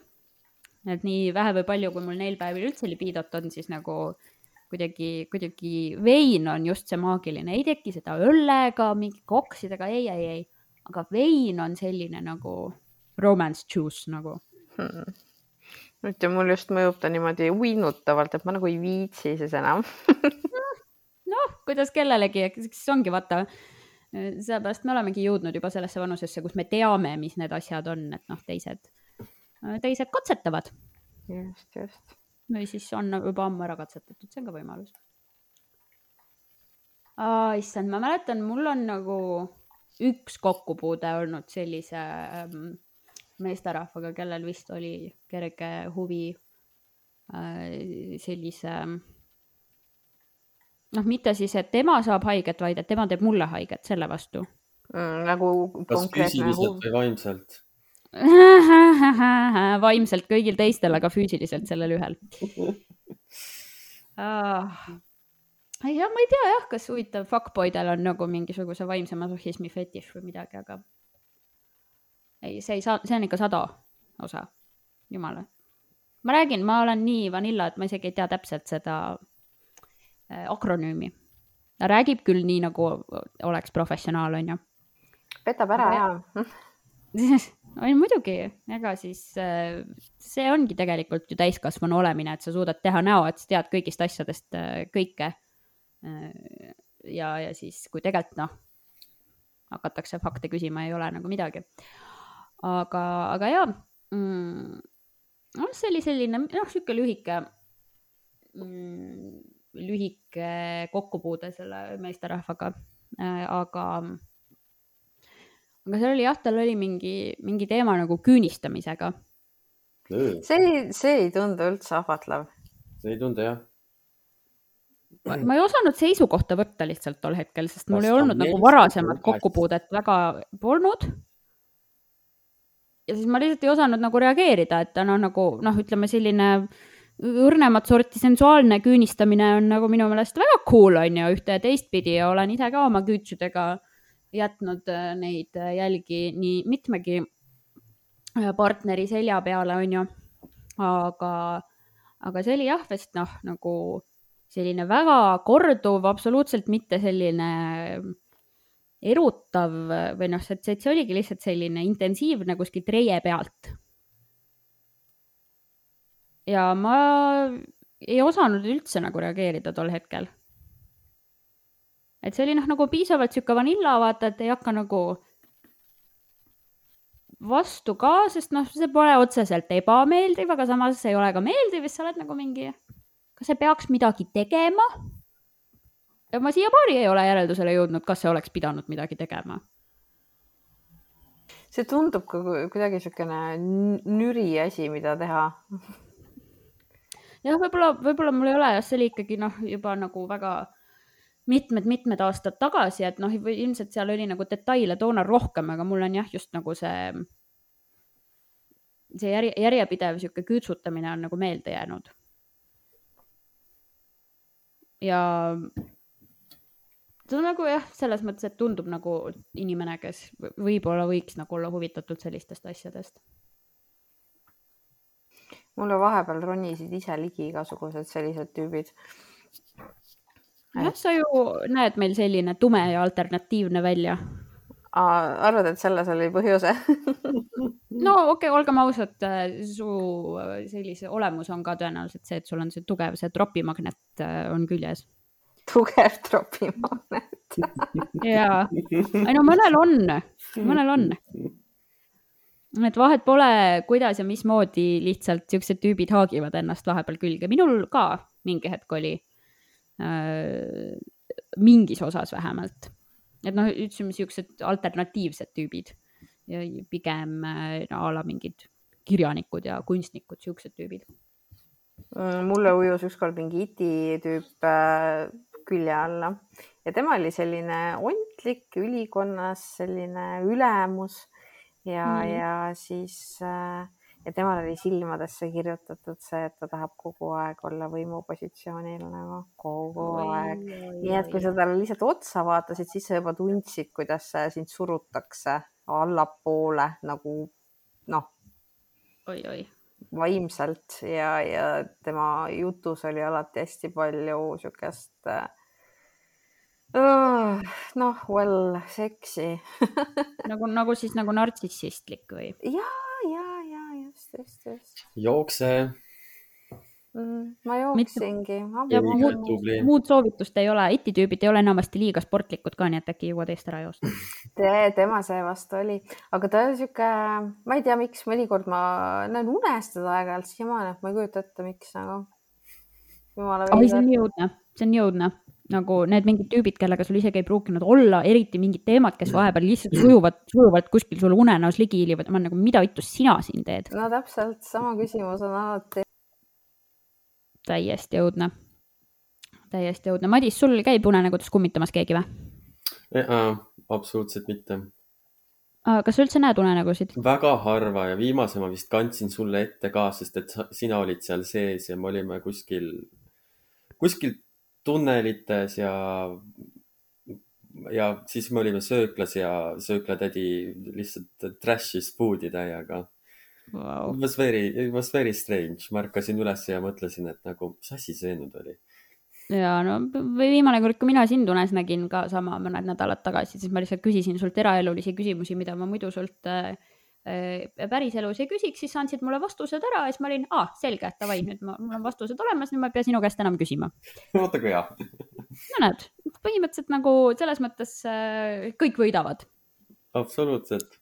et nii vähe või palju, kui mul neil päevil üldse libiidot on, siis nagu kuidagi, kuidagi vein on just see maagiline, ei teki seda õllega, mingi koksidega, ei, ei, ei. aga vein on selline nagu romance juice nagu hmm. nüüd ja mul just mõjub ta niimoodi uinutavalt, et ma nagu ei viitsi siis enam noh, kuidas kellelegi, siis ongi vaata, sellepärast me olemegi jõudnud juba sellesse vanusesse, kus me teame, mis need asjad on, et noh, teised, teised katsetavad. just, just. Või siis on juba ammu ära katsetatud, see on ka võimalus. issand, ma mäletan, mul on nagu üks kokkupuude olnud sellise ähm, meesterahvaga, kellel vist oli kerge huvi äh, sellise noh, mitte siis, et tema saab haiget, vaid et tema teeb mulle haiget selle vastu mm,. nagu kas füüsiliselt või vaimselt? vaimselt kõigil teistel, aga füüsiliselt sellel ühel ah.. jah, ma ei tea jah, kas huvitav fuckboydel on nagu mingisuguse vaimse masohhismi fetiš või midagi, aga ei, see ei saa, see on ikka sada osa, jumala. ma räägin, ma olen nii vanilla, et ma isegi ei tea täpselt seda äh, akronüümi. ta räägib küll nii, nagu oleks professionaal, onju. petab ära ja ei muidugi, ega siis äh, see ongi tegelikult ju täiskasvanu olemine, et sa suudad teha näo, et sa tead kõigist asjadest äh, kõike. ja, ja siis, kui tegelikult noh, hakatakse fakte küsima, ei ole nagu midagi. aga, aga jaa mm,, noh, see oli selline, noh, sihuke lühike mm, lühike kokkupuude selle meesterahvaga, aga aga seal oli jah, tal oli mingi, mingi teema nagu küünistamisega. see ei, see ei tundu üldse ahvatlev. see ei tundu jah. ma ei osanud seisukohta võtta lihtsalt tol hetkel, sest mul ei olnud nagu varasemat kokkupuudet väga polnud. ja siis ma lihtsalt ei osanud nagu reageerida, et ta no nagu noh, ütleme selline õrnemat sorti sensuaalne küünistamine on nagu minu meelest väga cool on ju ühte ja teistpidi ja olen ise ka oma küütsudega jätnud neid jälgi nii mitmegi partneri selja peale, on ju. aga, aga see oli jah, vist noh, nagu selline väga korduv, absoluutselt mitte selline erutav või noh, see, see oligi lihtsalt selline intensiivne kuskilt reie pealt. ja ma ei osanud üldse nagu reageerida tol hetkel et see oli noh, nagu piisavalt sihuke vanilla, vaata, et ei hakka nagu vastu ka, sest noh, see pole otseselt ebameeldiv, aga samas ei ole ka meeldiv, sest sa oled nagu mingi, kas see peaks midagi tegema? ja ma siiamaani ei ole järeldusele jõudnud, kas see oleks pidanud midagi tegema. see tundub ka ku- kuidagi niisugune nüri asi, mida teha. jah, võib-olla, võib-olla mul ei ole jah, see oli ikkagi noh, juba nagu väga mitmed-mitmed aastad tagasi, et noh, ilmselt seal oli nagu detaile toona rohkem, aga mul on jah, just nagu see, see järje, järjepidev niisugune küütsutamine on nagu meelde jäänud. ja ta on nagu jah, selles mõttes, et tundub nagu inimene, kes võib-olla võiks nagu olla huvitatud sellistest asjadest. mulle vahepeal ronisid ise ligi igasugused sellised tüübid. Jah, sa ju näed meil selline tume ja alternatiivne välja. arvad, et selles oli põhjuse no okei okay,, olgem ausad, su sellise olemus on ka tõenäoliselt see, et sul on see tugev, see tropimagnet äh, on küljes tugev tropimagnet jaa, ei no mõnel on, mõnel on. et vahet pole, kuidas ja mismoodi lihtsalt siuksed tüübid haagivad ennast vahepeal külge, minul ka mingi hetk oli äh,. Mingis osas vähemalt, et noh, ütleme siuksed alternatiivsed tüübid. Ja pigem äh, no, a la mingid kirjanikud ja kunstnikud, siuksed tüübid. Mm, mulle ujus ükskord mingi iti tüüp äh, külje alla. Ja tema oli selline ontlik ülikonnas, selline ülemus. Ja mm., ja siis äh, ja temal oli silmadesse kirjutatud see, et ta tahab kogu aeg olla võimupositsioonil nagu kogu oi, aeg. nii et kui sa talle lihtsalt otsa vaatasid, siis sa juba tundsid, kuidas sind surutakse allapoole nagu noh. oi-oi vaimselt ja, ja tema jutus oli alati hästi palju siukest uh, noh, well, seksi nagu, nagu siis nagu nartsissistlik või? ja, ja, ja just, just, just. jookse mm,. ma jooksingi. Muud, muud soovitust ei ole, ititüübid ei ole enamasti liiga sportlikud ka, nii et äkki jõuad eest ära joosta Te, tema seevastu oli, aga ta on sihuke, ma ei tea, miks mõnikord ma näen unestada aeg-ajalt siiamaani, et ma ei kujuta ette, miks nagu. jumala veider. see on nii õudne, see on nii õudne nagu need mingid tüübid, kellega sul isegi ei pruukinud olla eriti mingid teemad, kes vahepeal lihtsalt sujuvad, sujuvalt kuskil sulle unenäos ligi hiilivad. ma olen nagu, mida vittu sina siin teed? no täpselt, sama küsimus on alati täiesti õudne, täiesti õudne. Madis, sul käib unenägudes kummitamas keegi või? absoluutselt mitte. kas sa üldse näed unenägusid? väga harva ja viimase ma vist kandsin sulle ette ka, sest et sina olid seal sees ja me olime kuskil, kuskil tunnelites ja, ja siis me olime sööklas ja sööklatädi lihtsalt trash'is food'i täiega. Wow.. It was very, it was very strange, ma ärkasin üles ja mõtlesin, et nagu, mis asi see nüüd oli. Ja no viimane kord, kui mina sind unes nägin ka sama mõned nädalad tagasi, siis ma lihtsalt küsisin sult eraelulisi küsimusi, mida ma muidu sult äh päriselus ei küsiks, siis sa andsid mulle vastused ära ja siis ma olin, aa, selge, davai, nüüd ma, mul on vastused olemas, nüüd ma ei pea sinu käest enam küsima. vaata kui hea. no näed, põhimõtteliselt nagu selles mõttes äh, kõik võidavad. absoluutselt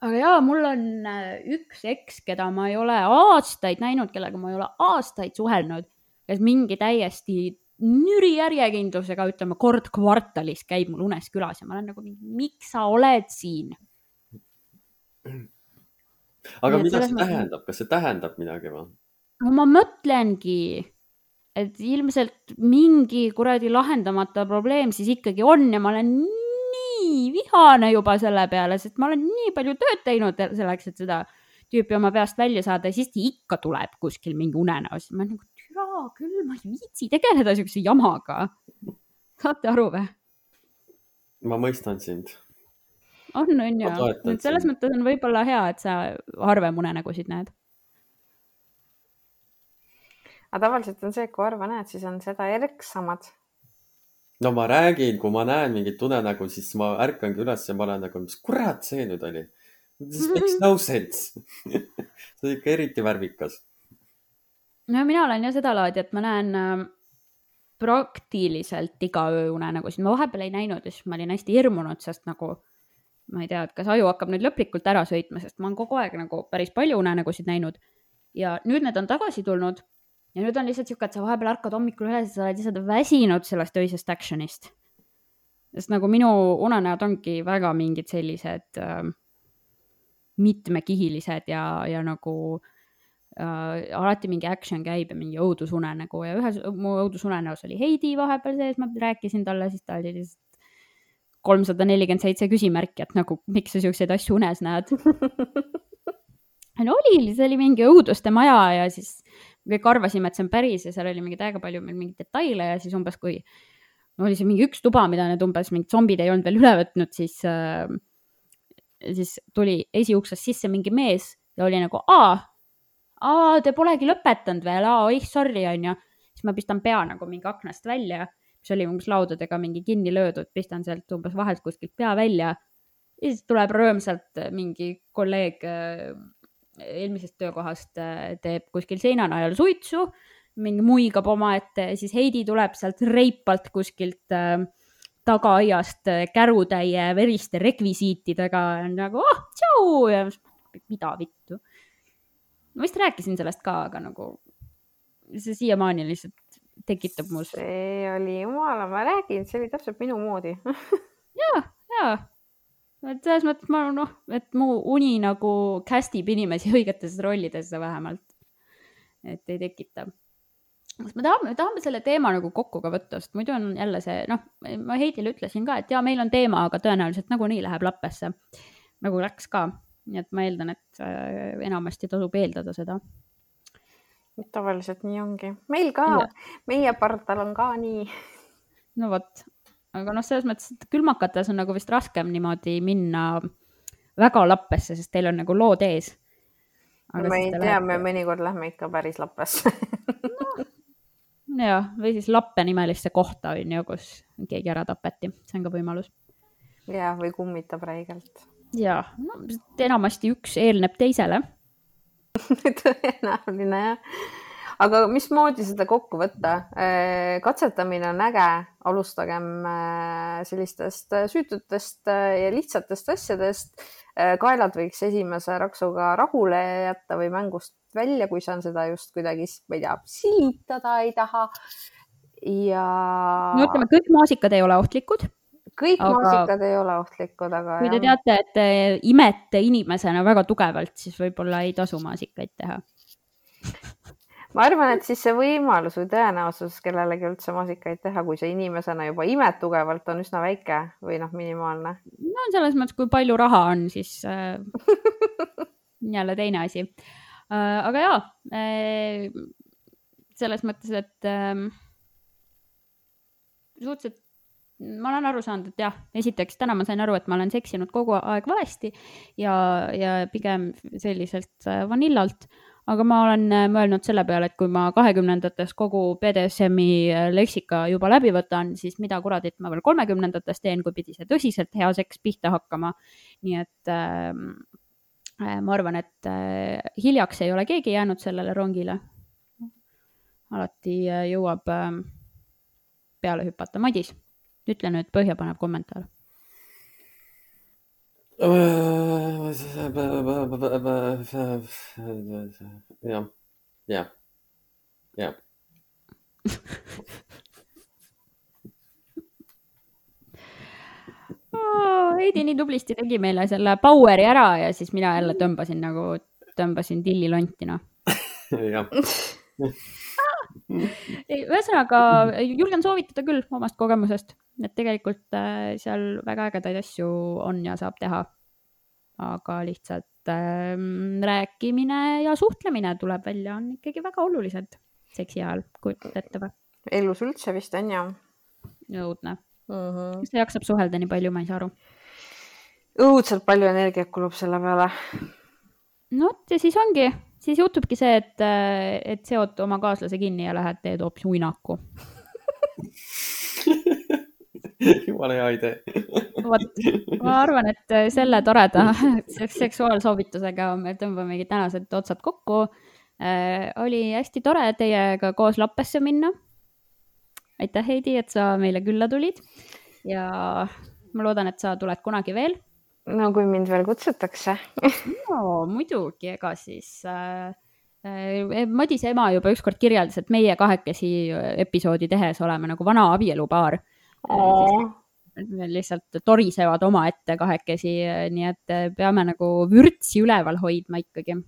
aga jaa, mul on äh, üks eks, keda ma ei ole aastaid näinud, kellega ma ei ole aastaid suhelnud, kes mingi täiesti nüri järjekindlusega, ütleme kord kvartalis käib mul unes külas ja ma olen nagu, miks sa oled siin? Aga Nii, mida see ma... tähendab, kas see tähendab midagi või? no ma mõtlengi, et ilmselt mingi kuradi lahendamata probleem siis ikkagi on ja ma olen nii vihane juba selle peale, sest ma olen nii palju tööd teinud selleks, et seda tüüpi oma peast välja saada ja siis ikka tuleb kuskil mingi unenäos. ma nagu, türa küll, ma ei viitsi tegeleda siukse jamaga. saate aru või? ma mõistan sind. On, on ju. et selles sind. mõttes on võib-olla hea, et sa harvem unenägusid näed. aga tavaliselt on see, et kui harva näed, siis on seda erksamad no ma räägin, kui ma näen mingit unenägu, siis ma ärkangi üles ja ma olen nagu, mis kurat see nüüd oli? This makes no sense see on ikka eriti värvikas. no mina olen jah sedalaadi, et ma näen äh, praktiliselt iga öö unenägusid, ma vahepeal ei näinud ja siis ma olin hästi hirmunud, sest nagu ma ei tea, et kas aju hakkab nüüd lõplikult ära sõitma, sest ma olen kogu aeg nagu päris palju unenägusid näinud. Ja nüüd need on tagasi tulnud. Ja nüüd on lihtsalt sihuke, et sa vahepeal ärkad hommikul üles ja sa oled lihtsalt väsinud sellest öisest action'ist. sest nagu minu unenäod ongi väga mingid sellised äh, mitmekihilised ja, ja nagu äh, alati mingi action käib ja mingi õudusunenägu. Ja ühes mu õudusunenäos oli Heidi vahepeal sees, ma rääkisin talle, siis ta oli lihtsalt kolmsada nelikümmend seitse küsimärki, et nagu miks sa siukseid asju unes näed no oli, see oli mingi õuduste maja ja siis kõik arvasime, et see on päris ja seal oli mingi täiega palju meil mingeid detaile ja siis umbes kui no oli see mingi üks tuba, mida need umbes mingid zombid ei olnud veel üle võtnud, siis äh, siis tuli esiuksest sisse mingi mees ja oli nagu aa, aa, te polegi lõpetanud veel, aa, oih, sorry, onju. siis ma pistan pea nagu mingi aknast välja, mis oli umbes laudadega mingi kinni löödud, pistan sealt umbes vahelt kuskilt pea välja. ja siis tuleb rõõmsalt mingi kolleeg äh, eelmisest töökohast äh, teeb kuskil seina najal suitsu, mingi muigab omaette siis Heidi tuleb sealt reipalt kuskilt äh, tagaaiast äh, kärutäie veriste rekvisiitidega nagu oh, tšau ja mida vittu. ma vist rääkisin sellest ka, aga nagu see siiamaani lihtsalt tekitab mus. see oli jumala, ma räägin, see oli täpselt minu moodi ja, ja et selles mõttes ma noh, et mu uni nagu cast ib inimesi õigetesse rollidesse vähemalt. et ei tekita. sest me tahame, me tahame selle teema nagu kokku ka võtta, sest muidu on jälle see, noh, ma Heidile ütlesin ka, et ja meil on teema, aga tõenäoliselt nagunii läheb lappesse. nagu läks ka, nii et ma eeldan, et äh, enamasti tasub eeldada seda tavaliselt nii ongi, meil ka, meie pardal on ka nii. no vot, aga noh, selles mõttes, et külmakates on nagu vist raskem niimoodi minna väga lappesse, sest teil on nagu lood ees. ma ei tea läheb..., me mõnikord lähme ikka päris lappesse no, jah, või siis lappe nimelisse kohta on ju, kus keegi ära tapeti, see on ka võimalus. ja, või kummitab räigelt. ja, no enamasti üks eelneb teisele tõenäoline jah aga mismoodi seda kokku võtta? Äh, katsetamine on äge, alustagem äh, sellistest äh, süütutest ja lihtsatest asjadest. kaelad võiks esimese raksuga rahule jätta või mängust välja, kui sa seda just kuidagi, ma ei tea, silitada ei taha. ja. no ütleme, kõik maasikad ei ole ohtlikud kõik aga... maasikad ei ole ohtlikud, aga. kui te teate, et te imete inimesena väga tugevalt, siis võib-olla ei tasu maasikaid teha ma arvan, et siis see võimalus või tõenäosus kellelegi üldse maasikaid teha, kui sa inimesena juba imed tugevalt, on üsna väike või noh, minimaalne. no selles mõttes, kui palju raha on, siis äh, jälle teine asi äh,. aga jaa äh,, selles mõttes, et äh, suhteliselt ma olen aru saanud, et jah, esiteks täna ma sain aru, et ma olen seksinud kogu aeg valesti ja, ja pigem selliselt äh, vanillalt aga ma olen äh, mõelnud selle peale, et kui ma kahekümnendates kogu BDSM-i äh, leksika juba läbi võtan, siis mida kuradit ma veel kolmekümnendates teen, kui pidi see tõsiselt hea seks pihta hakkama. nii et ähm, äh, ma arvan, et äh, hiljaks ei ole keegi jäänud sellele rongile. alati jõuab äh, peale hüpata. Madis, ütle nüüd põhjapanev kommentaar jah, jah, jah. Heidi nii tublisti tegi meile selle power'i ära ja siis mina jälle tõmbasin nagu, tõmbasin tillilonti, noh. jah ei, ühesõnaga julgen soovitada küll omast kogemusest, et tegelikult äh, seal väga ägedaid asju on ja saab teha. aga lihtsalt äh, rääkimine ja suhtlemine tuleb välja, on ikkagi väga olulised seksi ajal, kujutad ette või? elus üldse vist on ju. õudne mm. -hmm. kes jaksab suhelda nii palju, ma ei saa aru. õudselt palju energiat kulub selle peale. no vot ja siis ongi siis juhtubki see, et, et seod oma kaaslase kinni ja lähed teed hoopis uinaku jumala hea idee. vot, ma arvan, et selle toreda seksuaalsoovitusega me tõmbamegi tänased otsad kokku äh,. oli hästi tore teiega koos lappesse minna. aitäh, Heidi, et sa meile külla tulid ja ma loodan, et sa tuled kunagi veel no kui mind veel kutsutakse no muidugi, ega siis äh, äh, Madise ema juba ükskord kirjeldas, et meie kahekesi episoodi tehes oleme nagu vana abielupaar. Lihtsalt torisevad omaette kahekesi, nii et peame nagu vürtsi üleval hoidma ikkagi.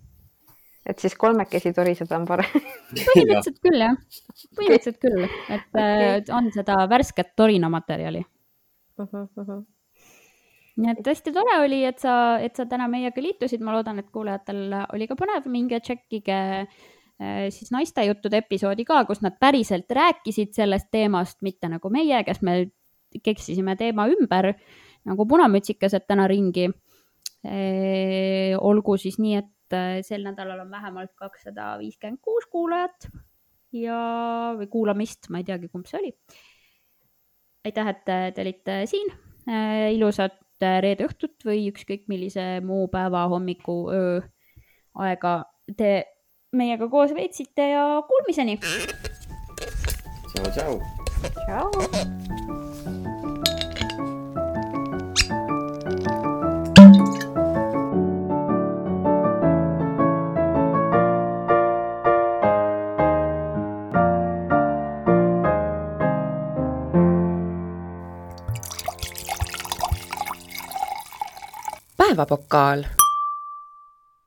et siis kolmekesi toriseda on parem põhimõtteliselt küll jah, põhimõtteliselt küll, et okay. on seda värsket torinamaterjali uh. -huh, uh -huh nii et hästi tore oli, et sa, et sa täna meiega liitusid, ma loodan, et kuulajatel oli ka põnev, minge tšekkige äh, siis naiste juttude episoodi ka, kus nad päriselt rääkisid sellest teemast, mitte nagu meie, kes me keksisime teema ümber nagu punamütsikesed täna ringi. olgu siis nii, et äh, sel nädalal on vähemalt kakssada viiskümmend kuus kuulajat ja, või kuulamist, ma ei teagi, kumb see oli. aitäh, et te olite siin. Äh, ilusat äh, reede õhtut või ükskõik millise muu päeva, hommiku, öö aega te meiega koos veetsite ja kuulmiseni. tšau, tšau. tšau. päevapokaal